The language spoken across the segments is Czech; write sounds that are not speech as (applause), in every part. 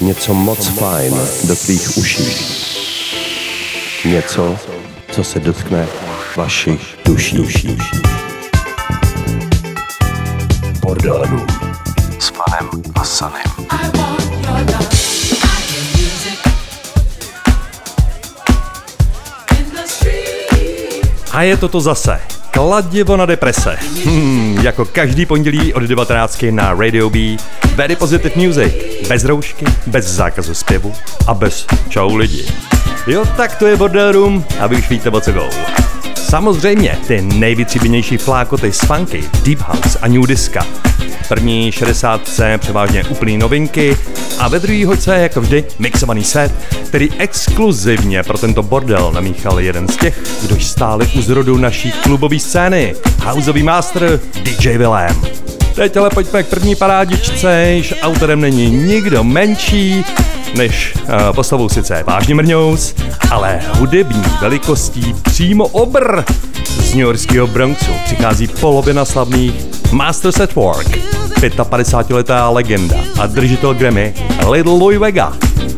Něco moc fajn do tvých uší. Něco, co se dotkne vašich duší. duší. Bordelů. S panem a Sanem. A je to to zase. Kladivo na deprese. Hmm, jako každý pondělí od 19 na Radio B. Very Positive Music. Bez roušky, bez zákazu zpěvu a bez čau lidi. Jo, tak to je Bordel Room a vy už víte, o co go. Samozřejmě ty nejvytříbenější flákoty z funky, deep house a new diska. První 60 převážně úplný novinky a ve druhý hoďce jako vždy mixovaný set, který exkluzivně pro tento bordel namíchal jeden z těch, kdož stáli u zrodu naší klubové scény, houseový master DJ Willem. Teď ale pojďme k první parádičce, již autorem není nikdo menší, než uh, postavou sice vážně mrňous, ale hudební velikostí přímo obr. Z New Yorkského Bronxu přichází polovina slavných Masters at Work, 55-letá legenda a držitel Grammy Little Louis Vega.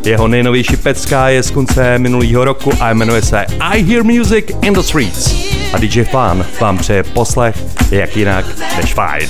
Jeho nejnovější pecka je z konce minulého roku a jmenuje se I Hear Music in the Streets. A DJ Fan vám přeje poslech, jak jinak než fajn.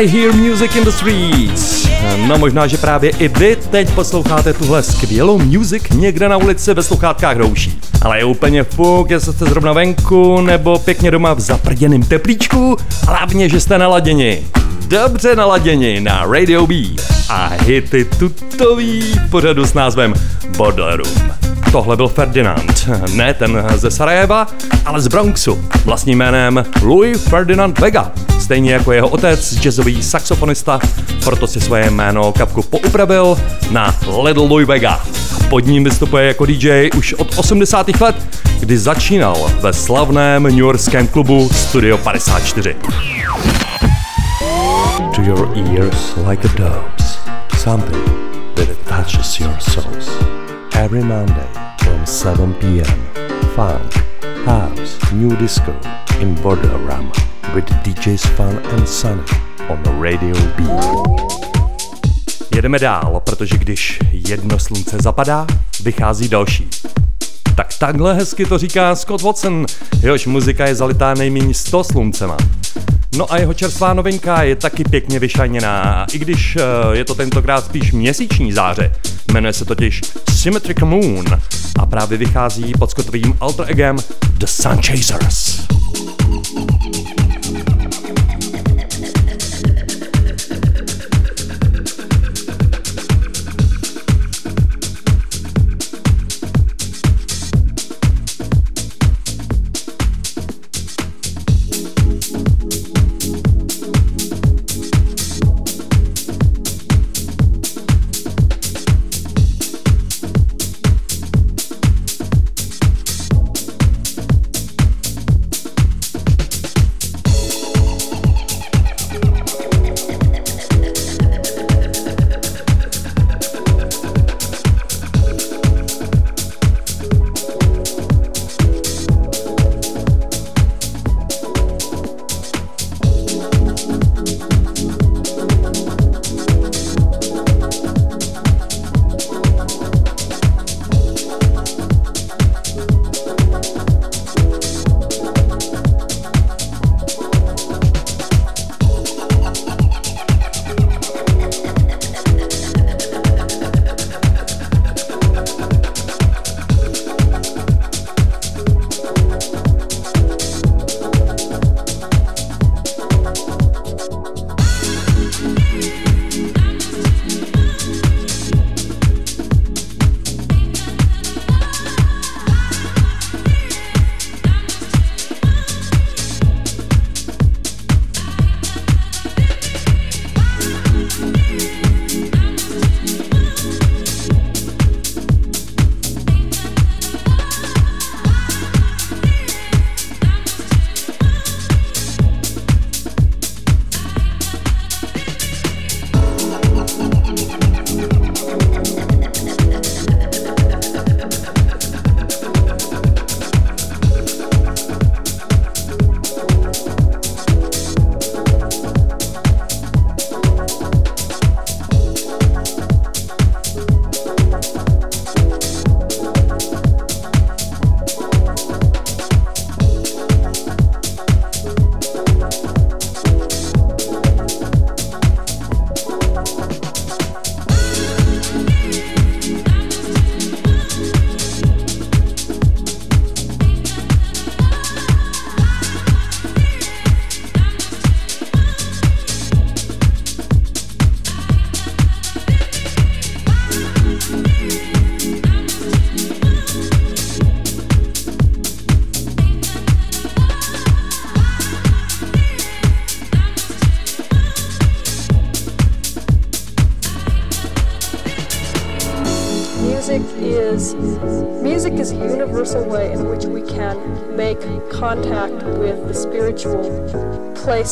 I hear music in the streets. No možná, že právě i vy teď posloucháte tuhle skvělou music někde na ulici ve sluchátkách rouší. Ale je úplně fuk, jestli jste zrovna venku nebo pěkně doma v zaprděném teplíčku, hlavně, že jste naladěni. Dobře naladěni na Radio B a hity tutový pořadu s názvem Border Room. Tohle byl Ferdinand, ne ten ze Sarajeva, ale z Bronxu, vlastním jménem Louis Ferdinand Vega, stejně jako jeho otec, jazzový saxofonista, proto si svoje jméno kapku poupravil na Little Louis Vega. Pod ním vystupuje jako DJ už od 80. let, kdy začínal ve slavném newyorském klubu Studio 54. To your ears like a dove's, something that touches your souls. Every Monday from 7 p.m. Funk, house, new disco in Borderama with DJs Fun and Sunny on Radio B. Jedeme dál, protože když jedno slunce zapadá, vychází další. Tak takhle hezky to říká Scott Watson, jehož muzika je zalitá nejméně 100 sluncema. No a jeho čerstvá novinka je taky pěkně vyšajněná, i když eh, je to tentokrát spíš měsíční záře. Jmenuje se totiž Symmetrical Moon a právě vychází pod Scottovým alter egem The Sun Chasers.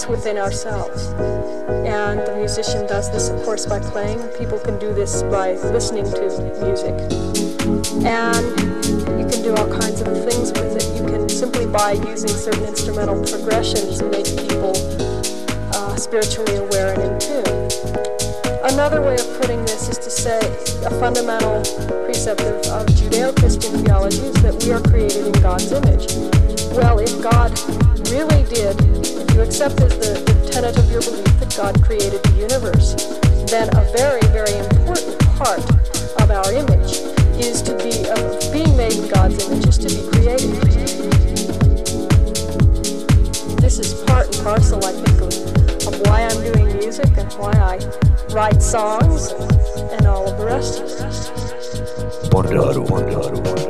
Within ourselves. And the musician does this, of course, by playing. People can do this by listening to music. And you can do all kinds of things with it. You can simply, by using certain instrumental progressions, to make people uh, spiritually aware and in tune. Another way of putting this is to say a fundamental precept of, of Judeo Christian theology is that we are created in God's image. Well, if God really did, you accept as the, the tenet of your belief that God created the universe, then a very, very important part of our image is to be, of being made in God's image, is to be created. This is part and parcel, I think, of, of why I'm doing music and why I write songs and, all of the rest of it. Borderu,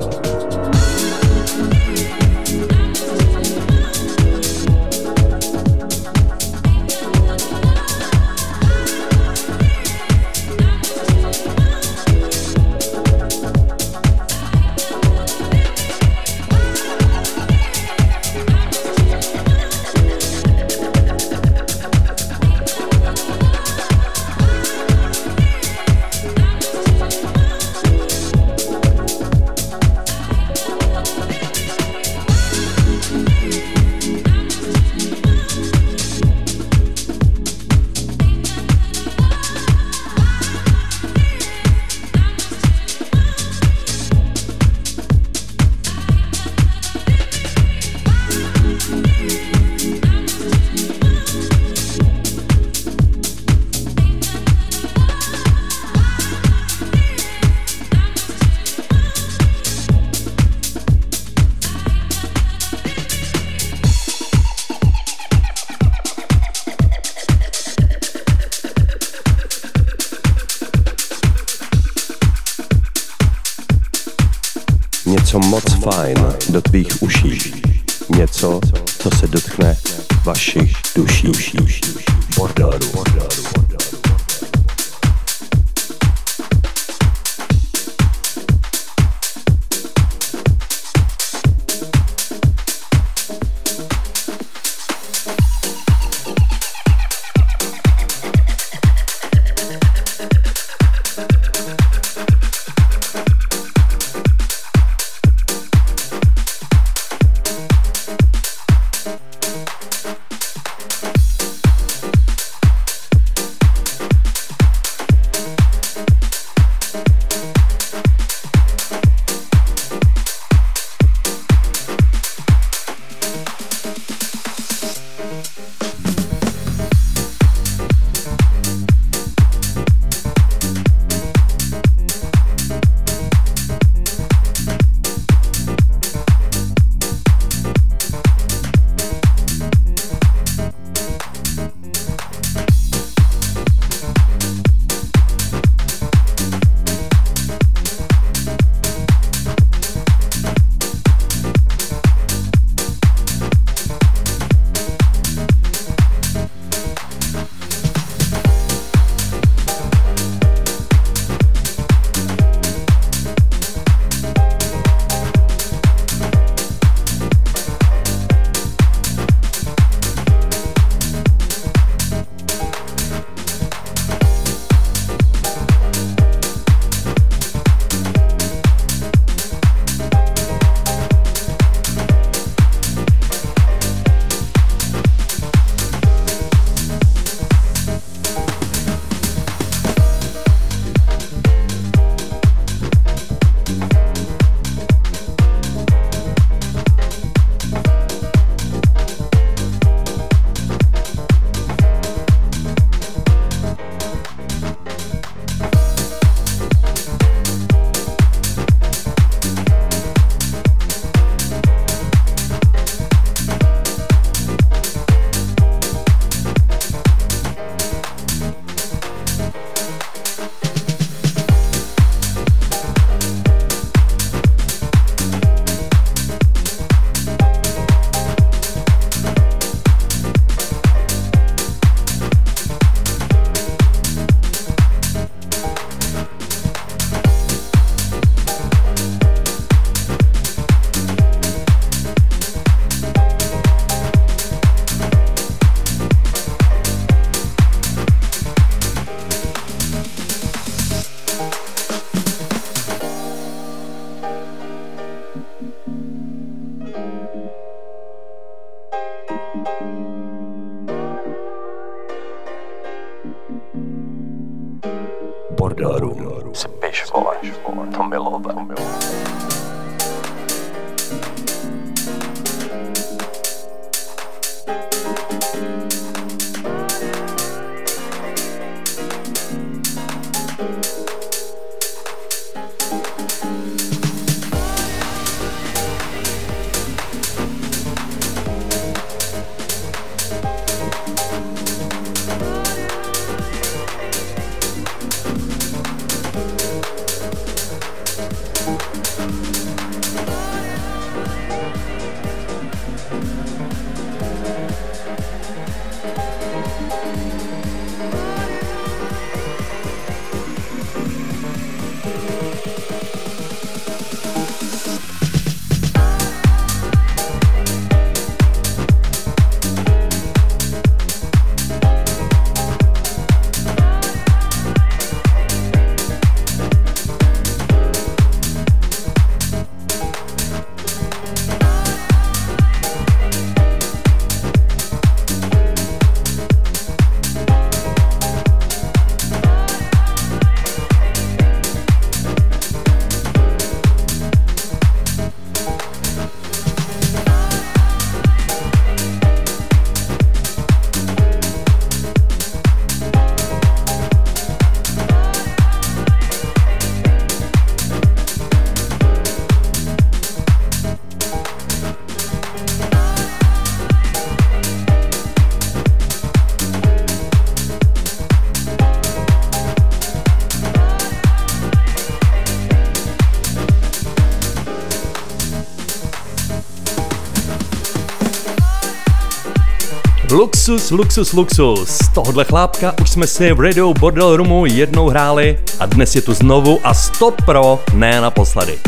Luxus, luxus. Tohle chlápka už jsme si v Radio Bordel Roomu jednou hráli a dnes je tu znovu a stop pro, ne naposledy.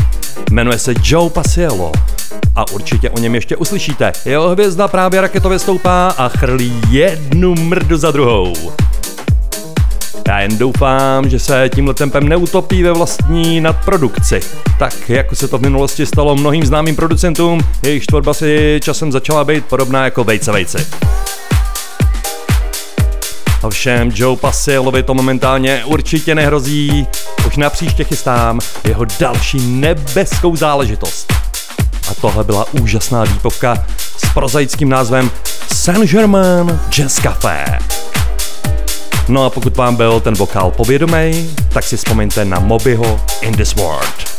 Jmenuje se Joe Pasiello a určitě o něm ještě uslyšíte. Jeho hvězda právě raketově stoupá a chrlí jednu mrdu za druhou. Já jen doufám, že se tímhle tempem neutopí ve vlastní nadprodukci. Tak, jako se to v minulosti stalo mnohým známým producentům, jejich tvorba si časem začala být podobná jako vejce vejci. Ovšem Joe Pasilovi to momentálně určitě nehrozí. Už na příště chystám jeho další nebeskou záležitost. A tohle byla úžasná výpovka s prozaickým názvem Saint-Germain Jazz Café. No a pokud vám byl ten vokál povědomý, tak si vzpomeňte na Mobyho In This World.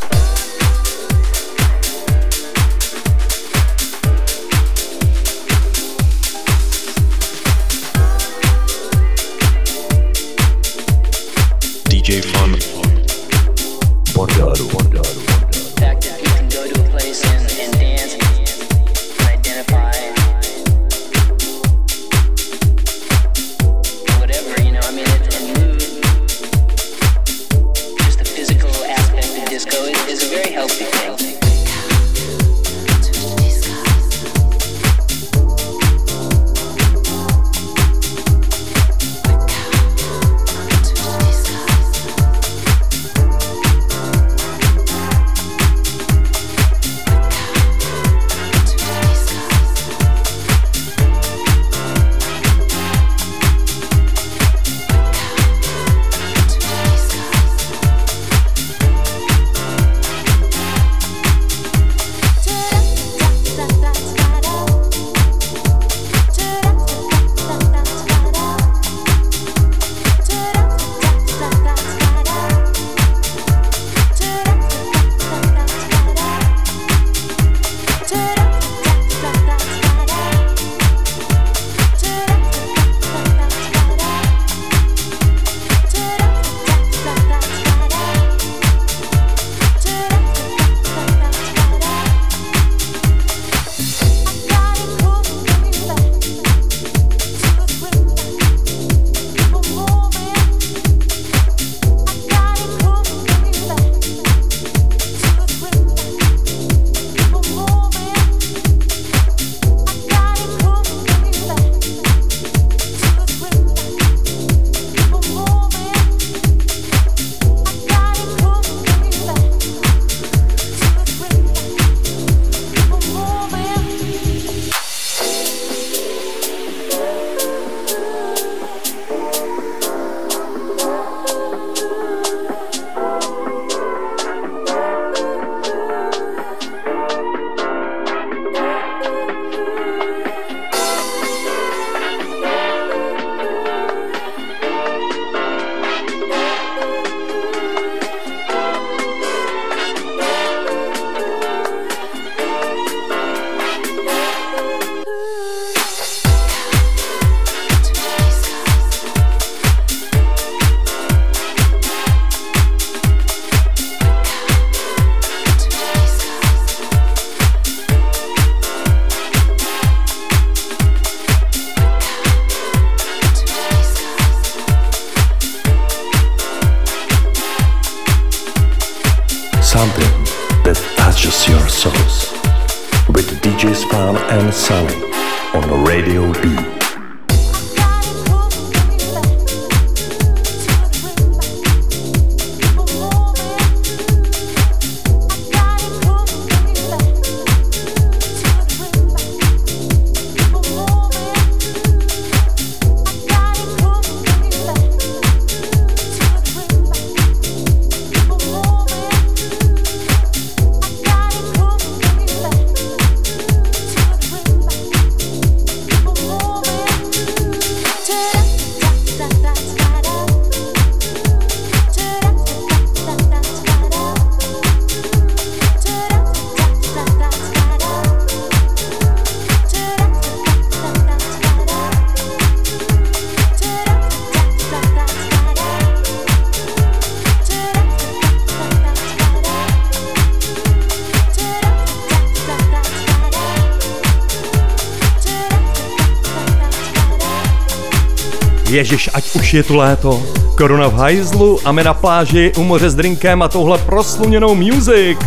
Ježiš, ať už je tu léto. Korona v hajzlu a my na pláži u moře s drinkem a touhle prosluněnou music.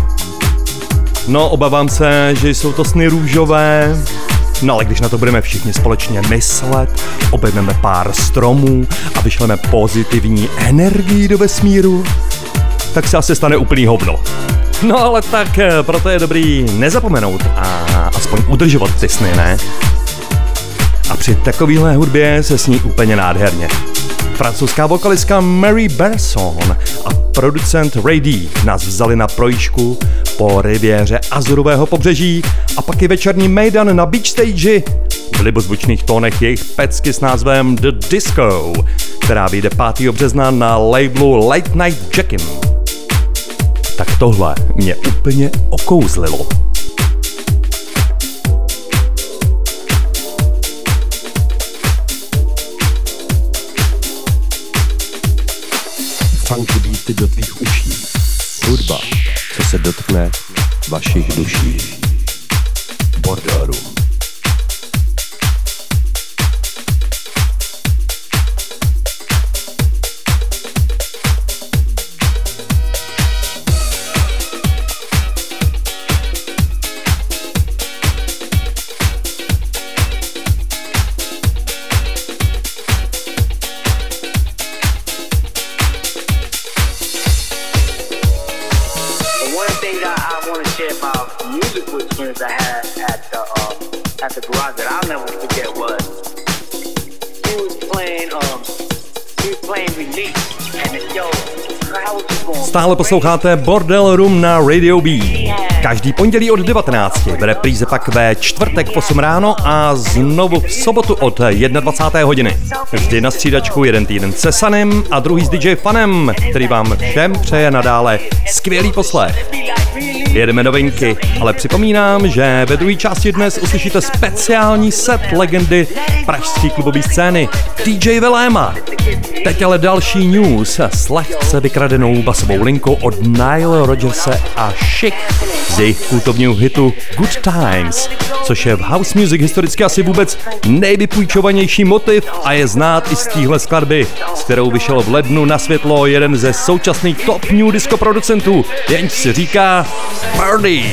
No, obávám se, že jsou to sny růžové, No ale když na to budeme všichni společně myslet, obejmeme pár stromů a vyšleme pozitivní energii do vesmíru, tak se asi stane úplný hovno. No ale tak eh, proto je dobrý nezapomenout a aspoň udržovat ty sny, ne? Při takovéhle hudbě se sní úplně nádherně. Francouzská vokalistka Mary Berson a producent Ray D nás vzali na projížku po rivěře Azurového pobřeží a pak i večerní Maidan na beach stage v libozvučných tónech jejich pecky s názvem The Disco, která vyjde 5. března na labelu Late Night Jackin. Tak tohle mě úplně okouzlilo. Funky beaty do tvých uší. Hudba, co se dotkne vašich duší. Stále posloucháte Bordel Room na Radio B. Každý pondělí od 19. v repríze pak ve čtvrtek v 8 ráno a znovu v sobotu od 21. hodiny. Vždy na střídačku jeden týden se Sanem a druhý s DJ Fanem, který vám všem přeje nadále skvělý poslech. Jedeme novinky, ale připomínám, že ve druhé části dnes uslyšíte speciální set legendy pražské klubové scény DJ Veléma. Teď ale další news s lehce vykradenou basovou linkou od Nile Rogerse a Chic z jejich kultovního hitu Good Times, což je v house music historicky asi vůbec nejvypůjčovanější motiv a je znát i z téhle skladby, s kterou vyšel v lednu na světlo jeden ze současných top new disco producentů, jenž si říká Party.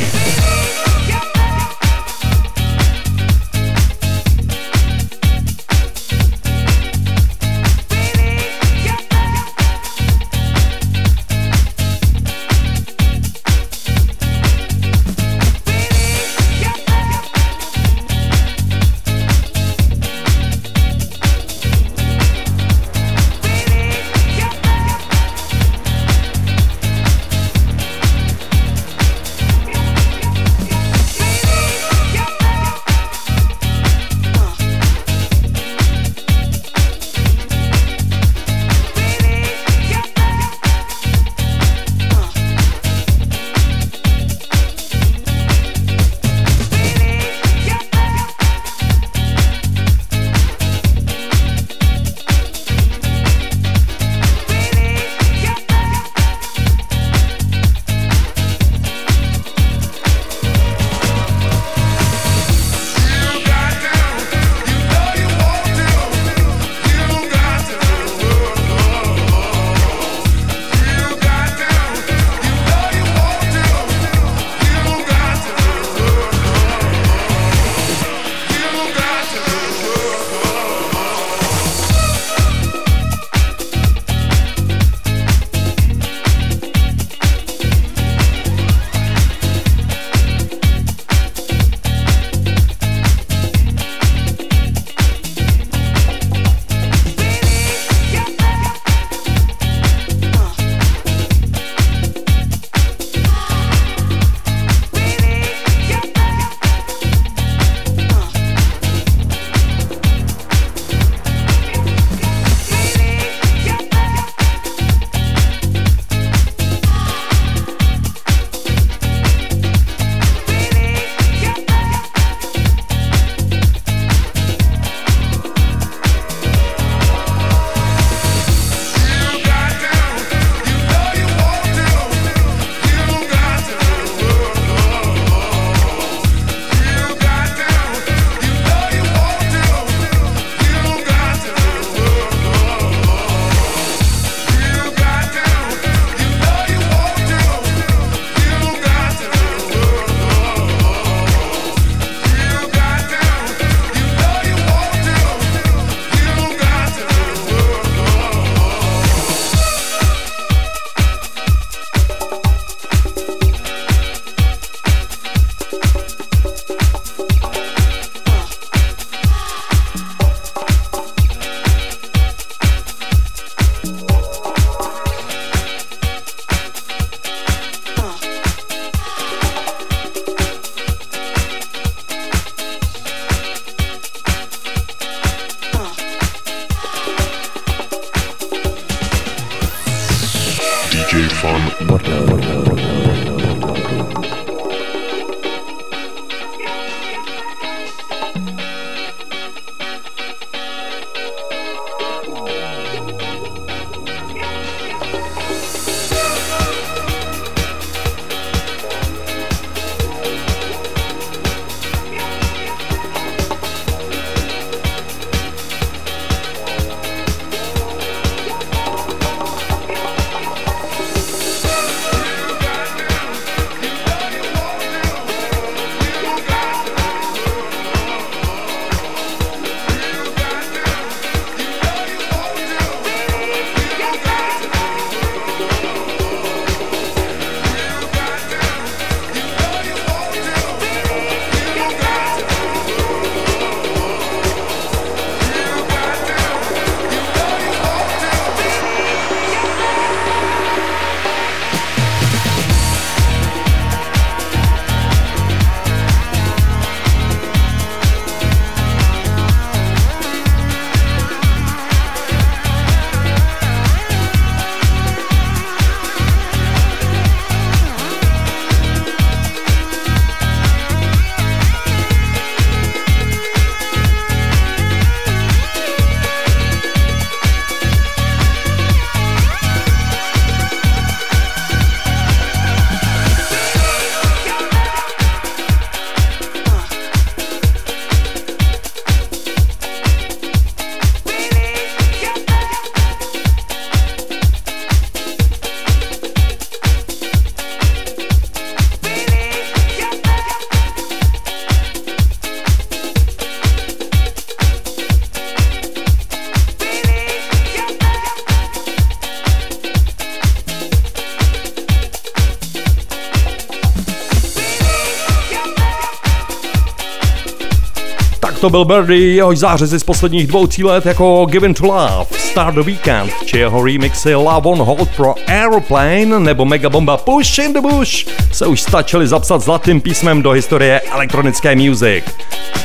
To byl Birdie, jehož zářezy z posledních dvou tří let jako Given to Love, Start the Weekend, či jeho remixy Love on Hold pro Aeroplane nebo megabomba Push in the Bush se už stačili zapsat zlatým písmem do historie elektronické music.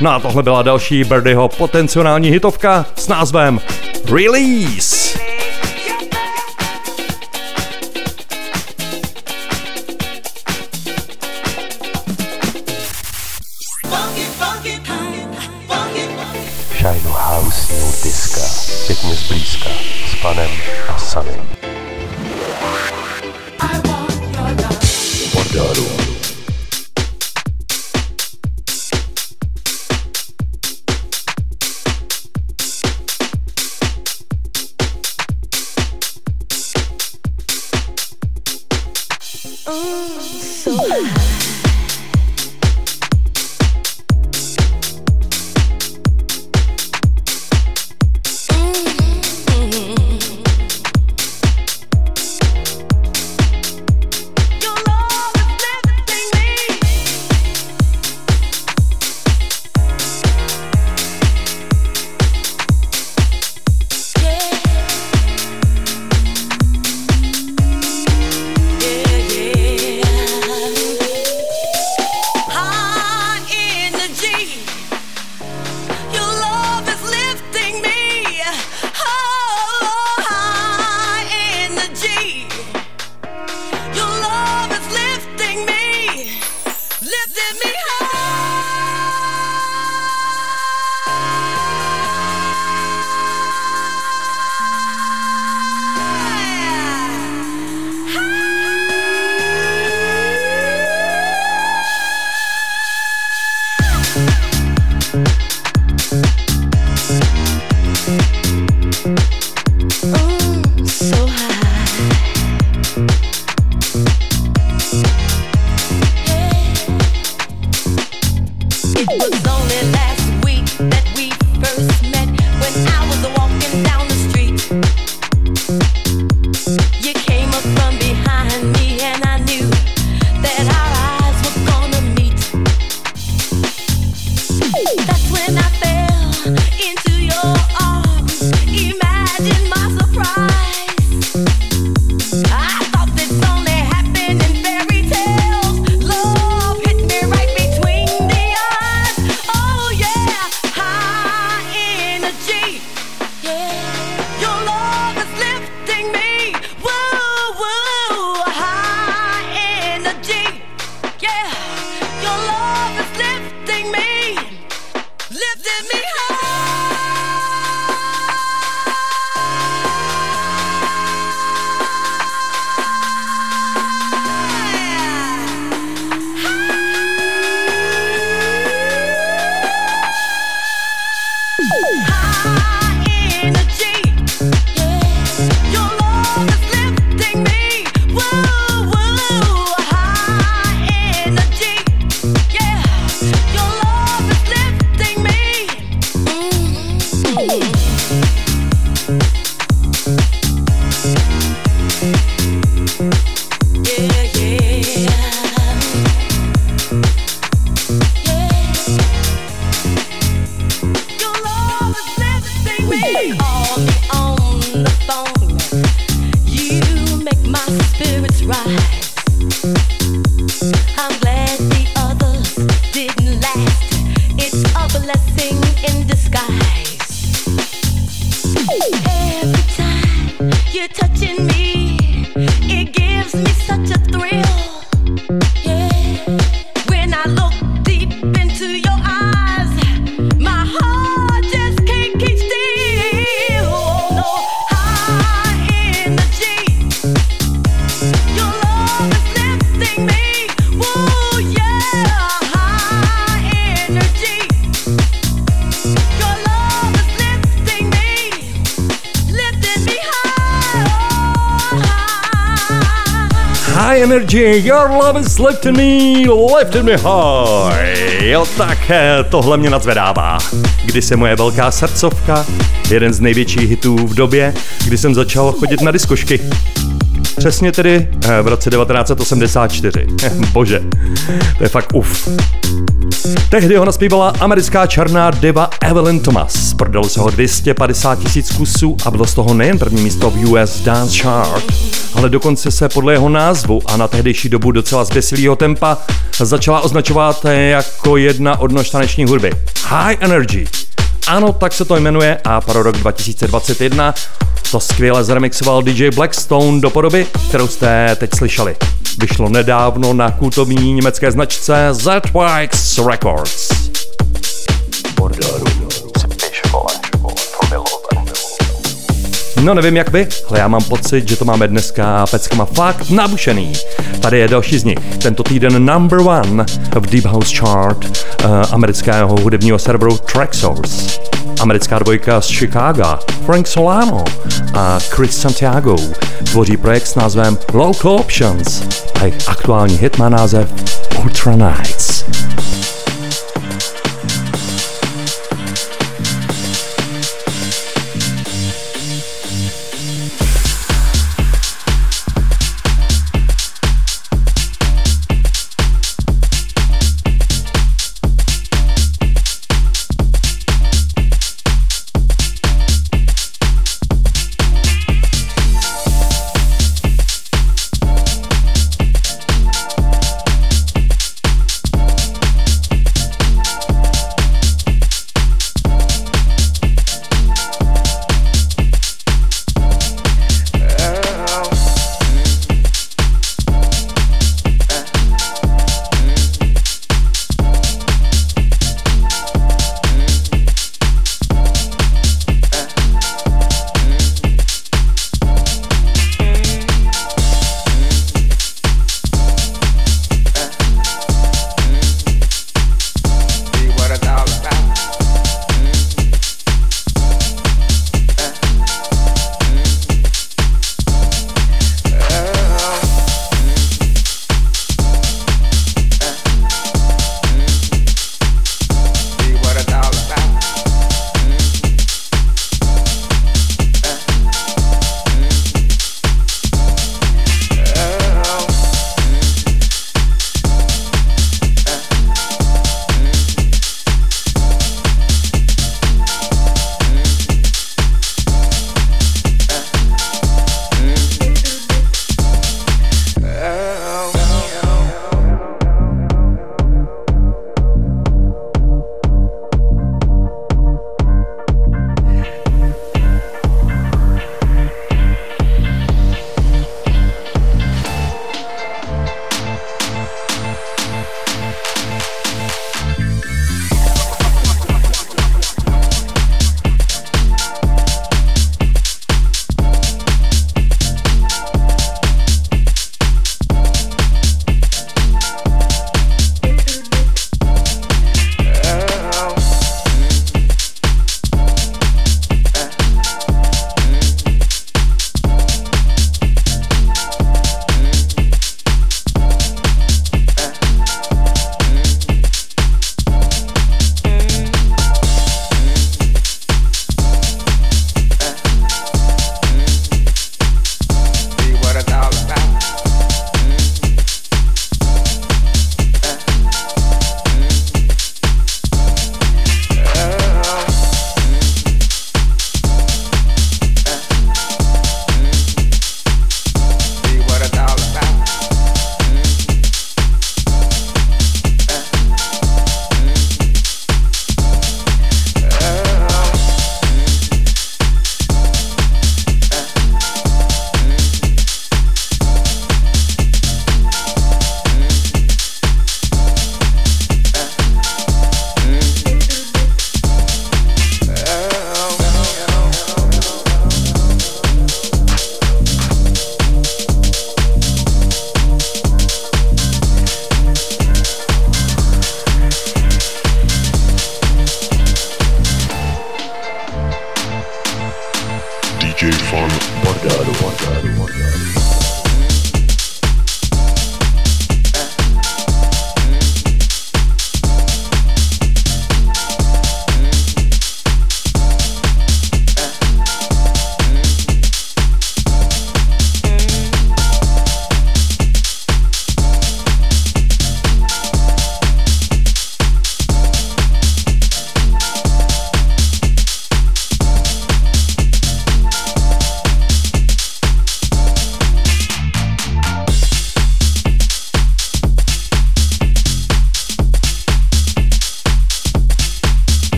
No a tohle byla další Birdieho potenciální hitovka s názvem Release. Lifting Me, Lifting Me High. Jo, tak eh, tohle mě nadzvedává. Kdy se moje velká srdcovka, jeden z největších hitů v době, kdy jsem začal chodit na diskošky. Přesně tedy eh, v roce 1984. (laughs) Bože, to je fakt uf. Tehdy ho naspívala americká černá diva Evelyn Thomas. Prodalo se ho 250 tisíc kusů a bylo z toho nejen první místo v US Dance Chart, ale dokonce se podle jeho názvu a na tehdejší dobu docela zběsilého tempa začala označovat jako jedna odnož taneční hudby. High Energy. Ano, tak se to jmenuje a pro rok 2021 to skvěle zremixoval DJ Blackstone do podoby, kterou jste teď slyšeli. Vyšlo nedávno na kultovní německé značce ZWX Records. Bordeaux. No nevím jak vy, ale já mám pocit, že to máme dneska peckama fakt nabušený. Tady je další z nich. Tento týden number one v Deep House Chart uh, amerického hudebního serveru Tracksource. Americká dvojka z Chicago, Frank Solano a Chris Santiago tvoří projekt s názvem Local Options a jejich aktuální hit má název Ultra Nights.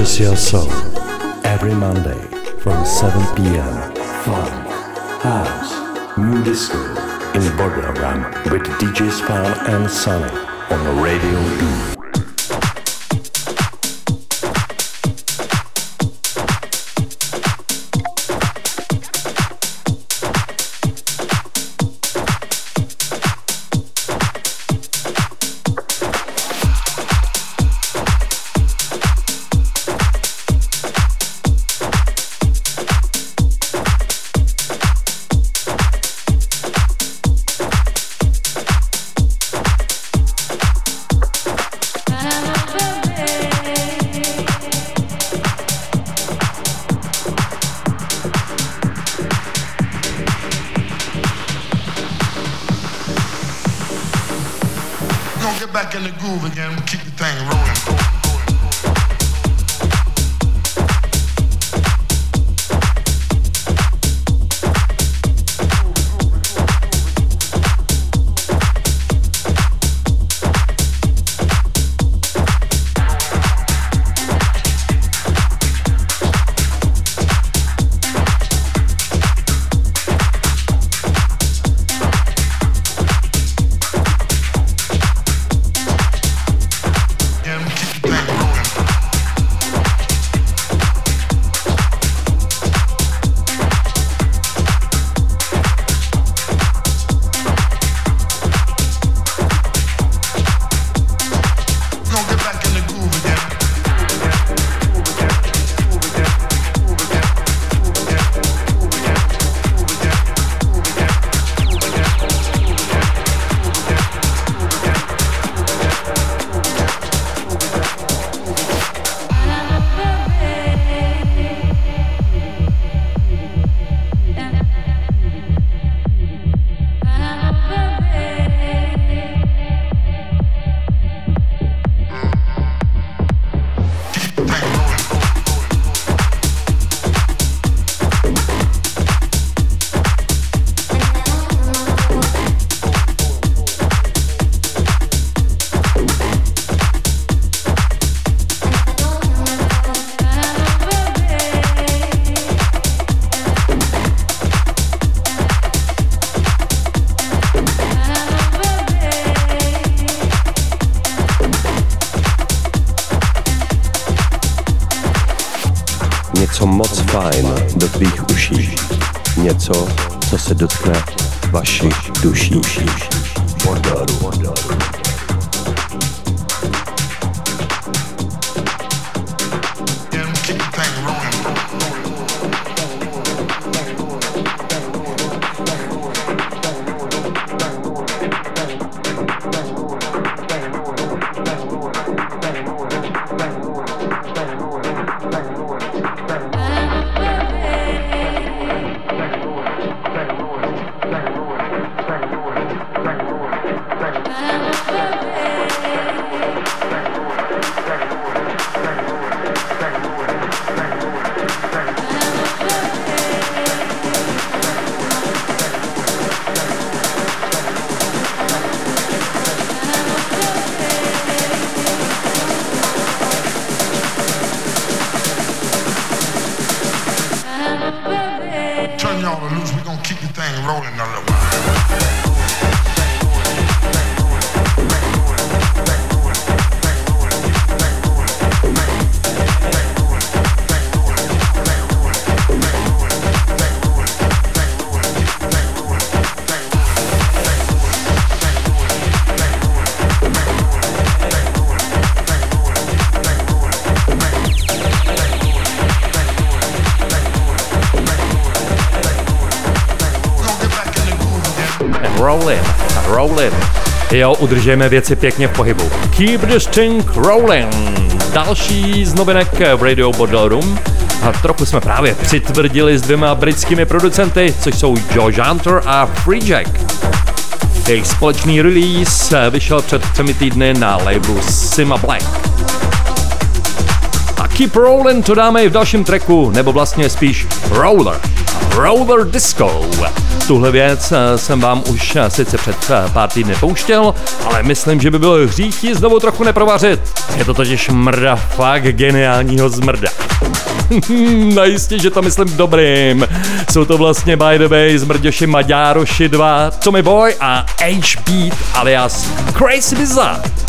Touches your soul. Every Monday from 7 p.m. Fun, house, new disco in Burger Ram with DJ Fan and Sunny on Radio Jo, udržujeme věci pěkně v pohybu. Keep this thing rolling. Další z novinek v Radio Bordel Room. A trochu jsme právě přitvrdili s dvěma britskými producenty, což jsou Joe Hunter a Free Jack. Jejich společný release vyšel před třemi týdny na labelu Sima Black. A Keep Rollin' to dáme i v dalším tracku, nebo vlastně spíš Roller. Roller Disco. Tuhle věc eh, jsem vám už eh, sice před eh, pár týdny pouštěl, ale myslím, že by bylo hřích ji znovu trochu neprovařit. Je to totiž mrda fakt geniálního zmrda. (laughs) Najistě, že to myslím dobrým. Jsou to vlastně by the way zmrděši Maďároši 2, Tommy Boy a H-Beat alias Crazy Bizarre.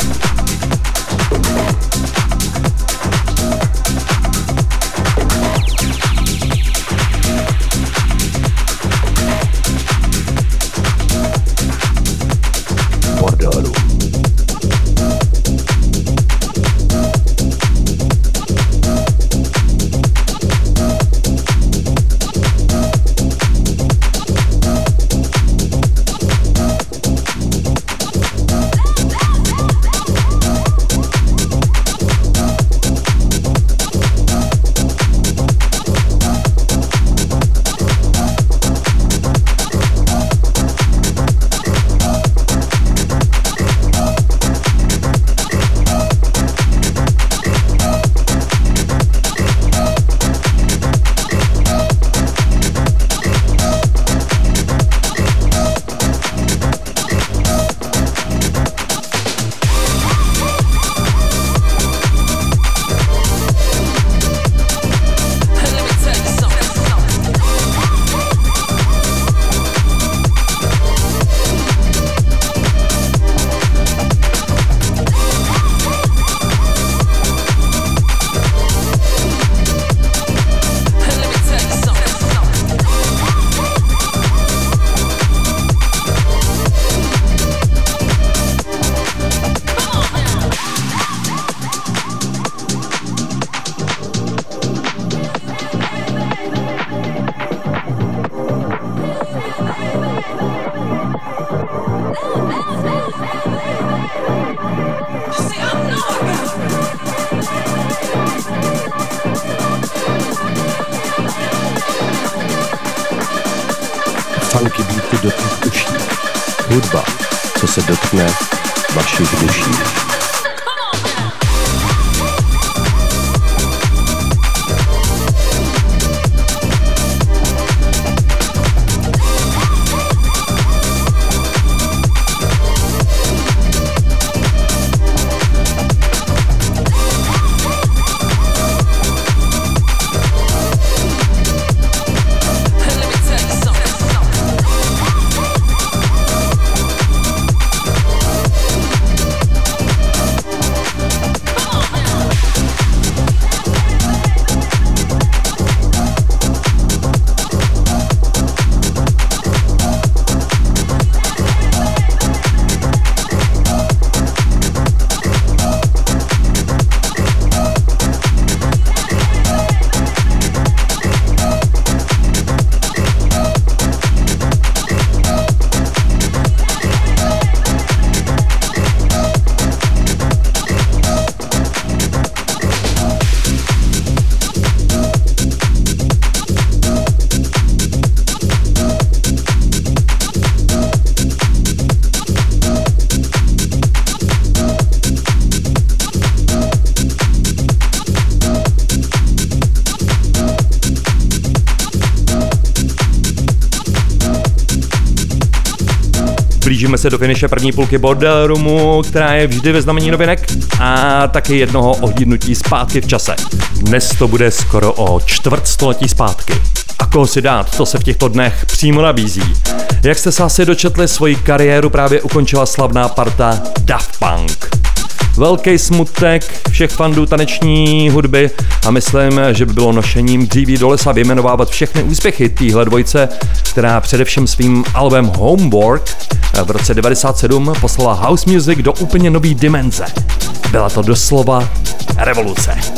Se do finiše první půlky Bordel Roomu, která je vždy ve znamení novinek a taky jednoho ohlídnutí zpátky v čase. Dnes to bude skoro o čtvrt století zpátky. A koho si dát, to se v těchto dnech přímo nabízí. Jak jste se asi dočetli, svoji kariéru právě ukončila slavná parta Daft Punk. Velký smutek všech fandů taneční hudby a myslím, že by bylo nošením dříví do lesa vyjmenovávat všechny úspěchy téhle dvojce, která především svým albem Homework v roce 97 poslala house music do úplně nové dimenze. Byla to doslova revoluce.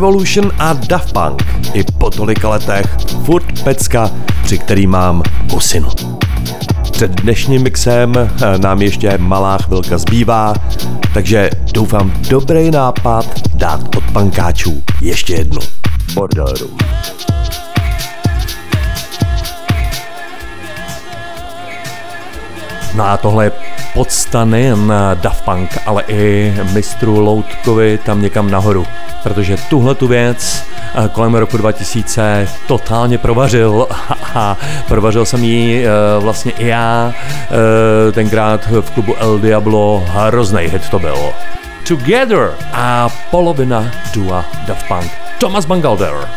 Revolution a Daft Punk. I po tolika letech furt pecka, při který mám husinu. Před dnešním mixem eh, nám ještě malá chvilka zbývá, takže doufám dobrý nápad dát od pankáčů ještě jednu. Bordel No a tohle je podsta nejen Daft Punk, ale i mistru Loutkovi tam někam nahoru. Protože tuhle tu věc eh, kolem roku 2000 totálně provařil (laughs) a provařil jsem ji eh, vlastně i já eh, tenkrát v klubu El Diablo hrozný hit to byl. Together a polovina dua Daft Punk Thomas Bangalter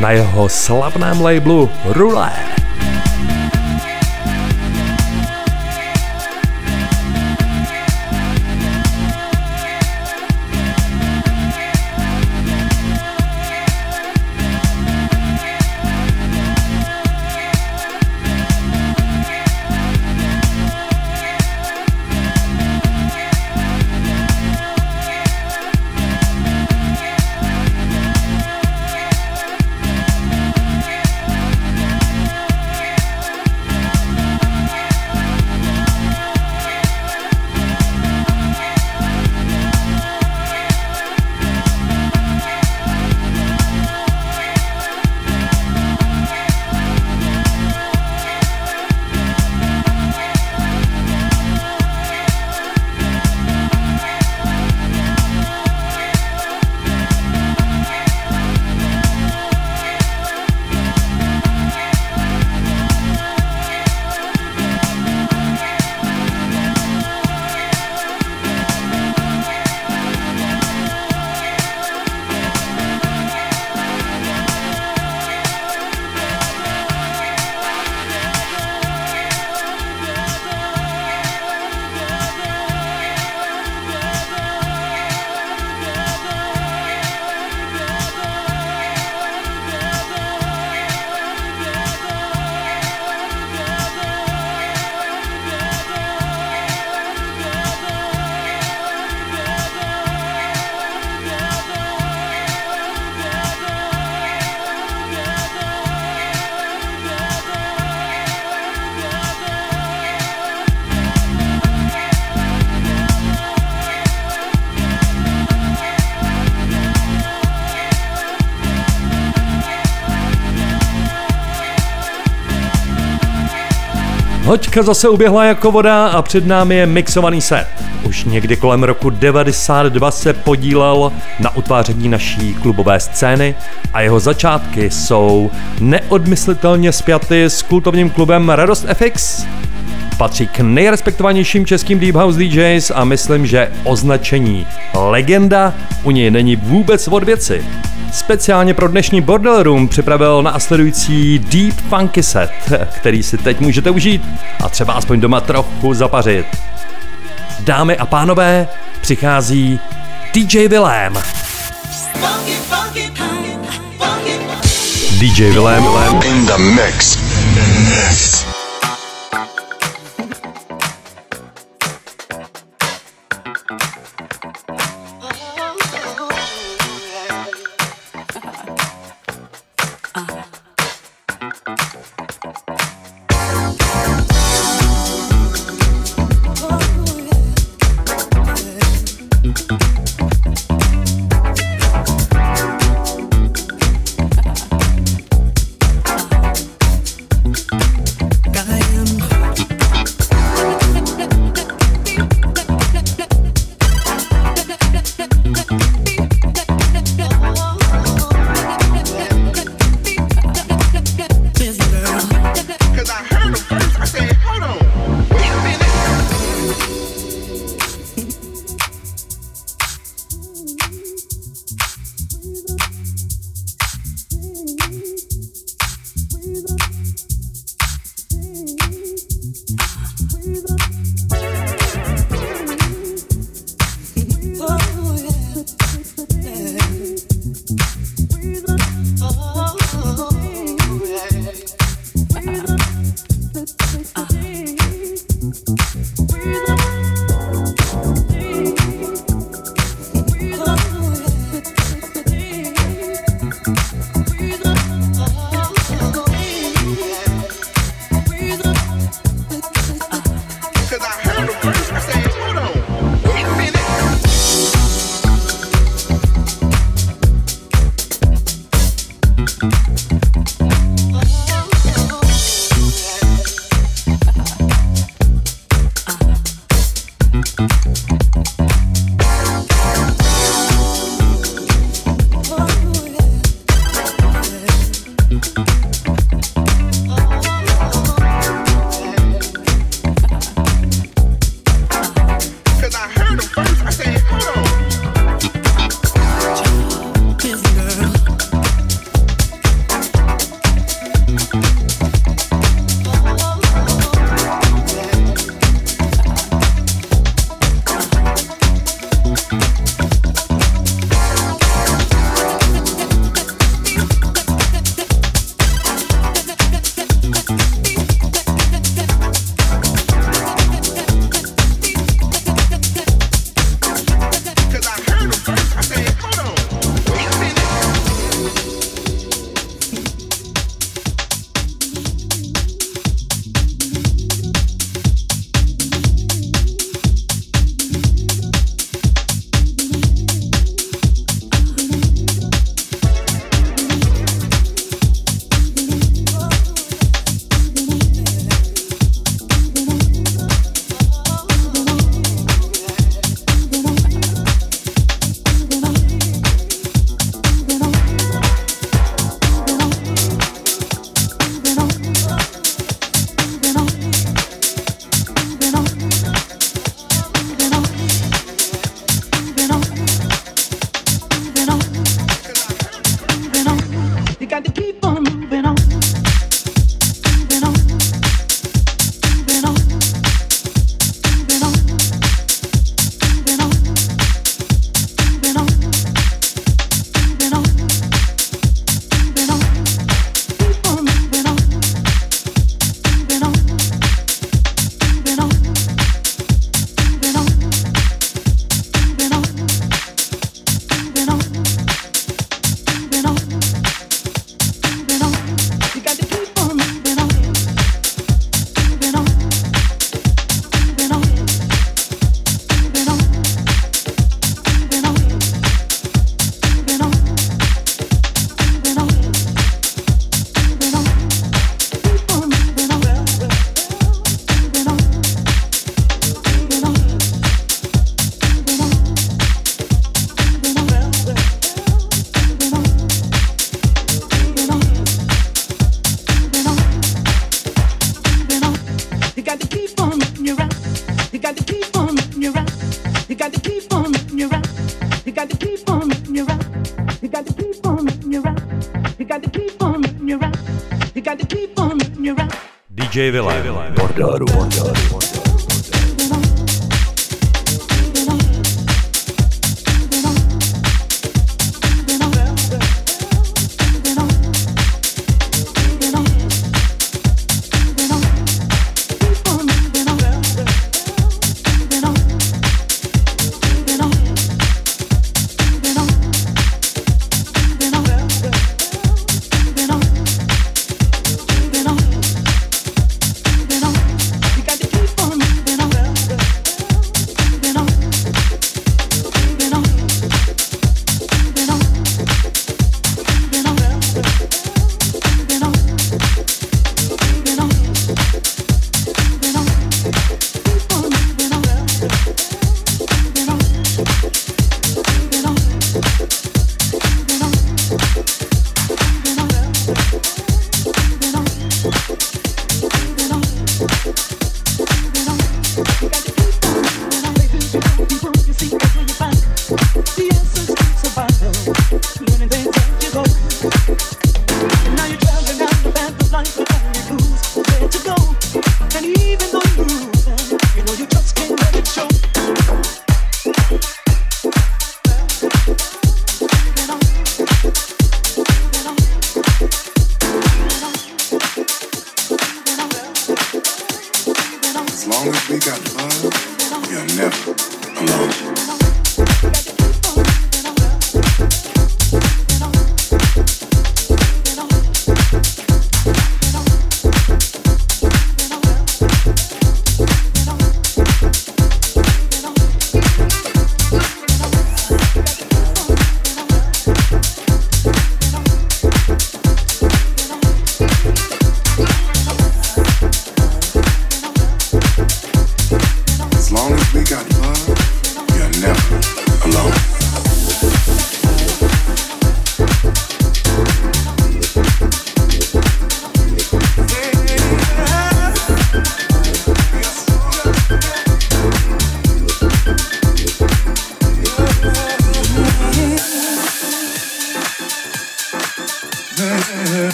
na jeho slavném labelu Roulette. Hoďka zase uběhla jako voda a před námi je mixovaný set. Už někdy kolem roku 92 se podílel na utváření naší klubové scény a jeho začátky jsou neodmyslitelně spjaty s kultovním klubem Radost FX. Patří k nejrespektovanějším českým Deep House DJs a myslím, že označení legenda u něj není vůbec od věci. Speciálně pro dnešní Bordel Room připravil následující Deep Funky set, který si teď můžete užít a třeba aspoň doma trochu zapařit. Dámy a pánové, přichází DJ Willem. DJ Willem in the mix. mix. DJ Willem. Bordeaux. Bordeaux. long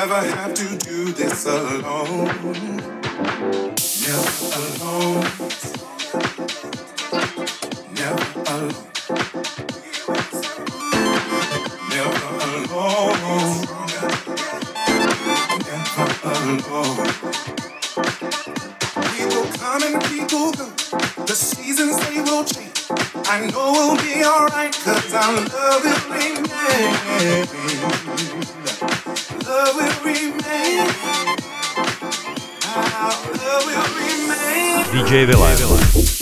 never have to do this alone. Never alone. Never alone. Never alone. Never alone. People come and people go. The seasons they will change. I know we'll be alright, cause our love is remain. DJ Villa.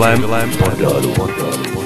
DJ Willem,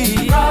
DJ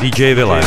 DJ Vilém,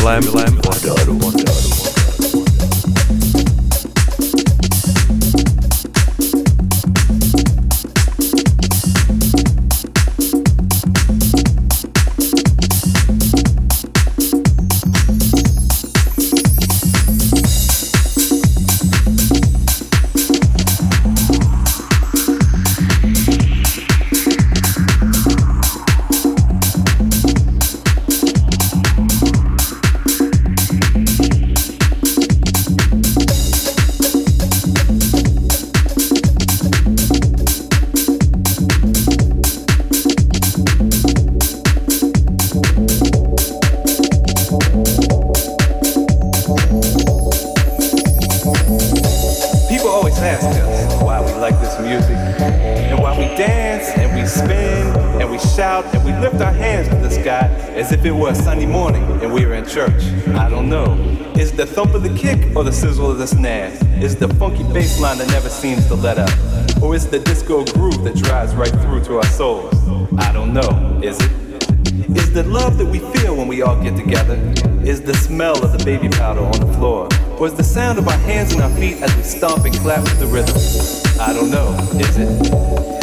Milan, Milan, Milan. Seems to let up? Or is the disco groove that drives right through to our souls? I don't know, is it? Is the love that we feel when we all get together? Is the smell of the baby powder on the floor? Or is the sound of our hands and our feet as we stomp and clap to the rhythm? I don't know, is it?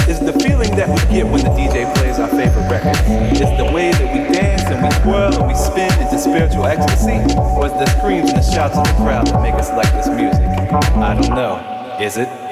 Is the feeling that we get when the DJ plays our favorite record? Is the way that we dance and we twirl and we spin into spiritual ecstasy? Or is the screams and the shouts of the crowd that make us like this music? I don't know, is it?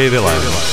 DJ Willem.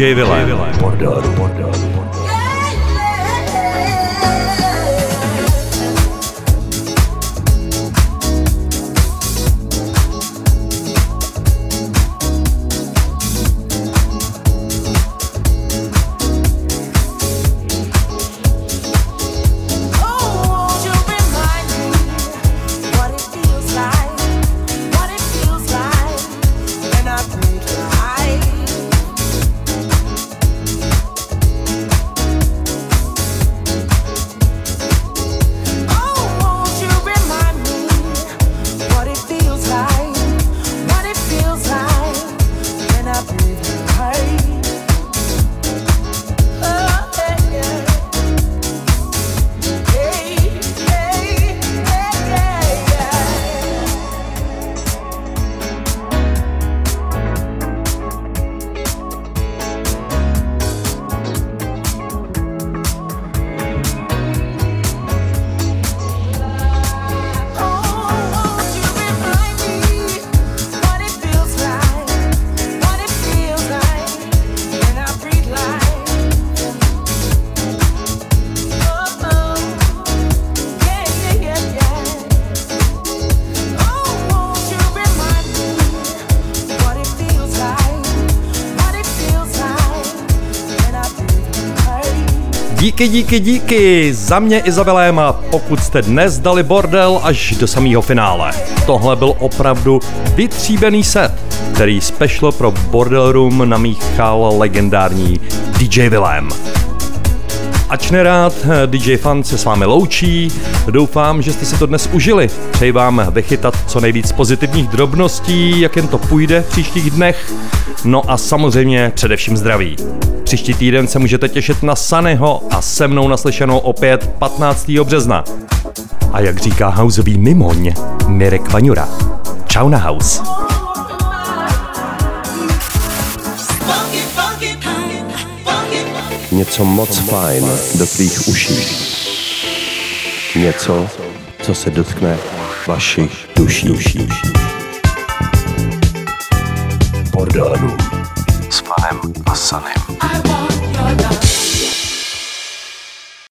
DJ Willem. Bordel, Díky, díky, díky! Za mě Izabeléma, pokud jste dnes dali bordel až do samého finále. Tohle byl opravdu vytříbený set, který special pro Bordel Room namíchal legendární DJ Willem. Ač nerád, DJ Fan se s vámi loučí, doufám, že jste si to dnes užili. Přeji vám vychytat co nejvíc pozitivních drobností, jak jen to půjde v příštích dnech, no a samozřejmě především zdraví. Příští týden se můžete těšit na Sanyho a se mnou naslyšenou opět 15. března. A jak říká houseový mimoň, Mirek Vaňura. Čau na house. Něco moc fajn do tvých uší. Něco, co se dotkne vašich duší. duší. Room. S panem.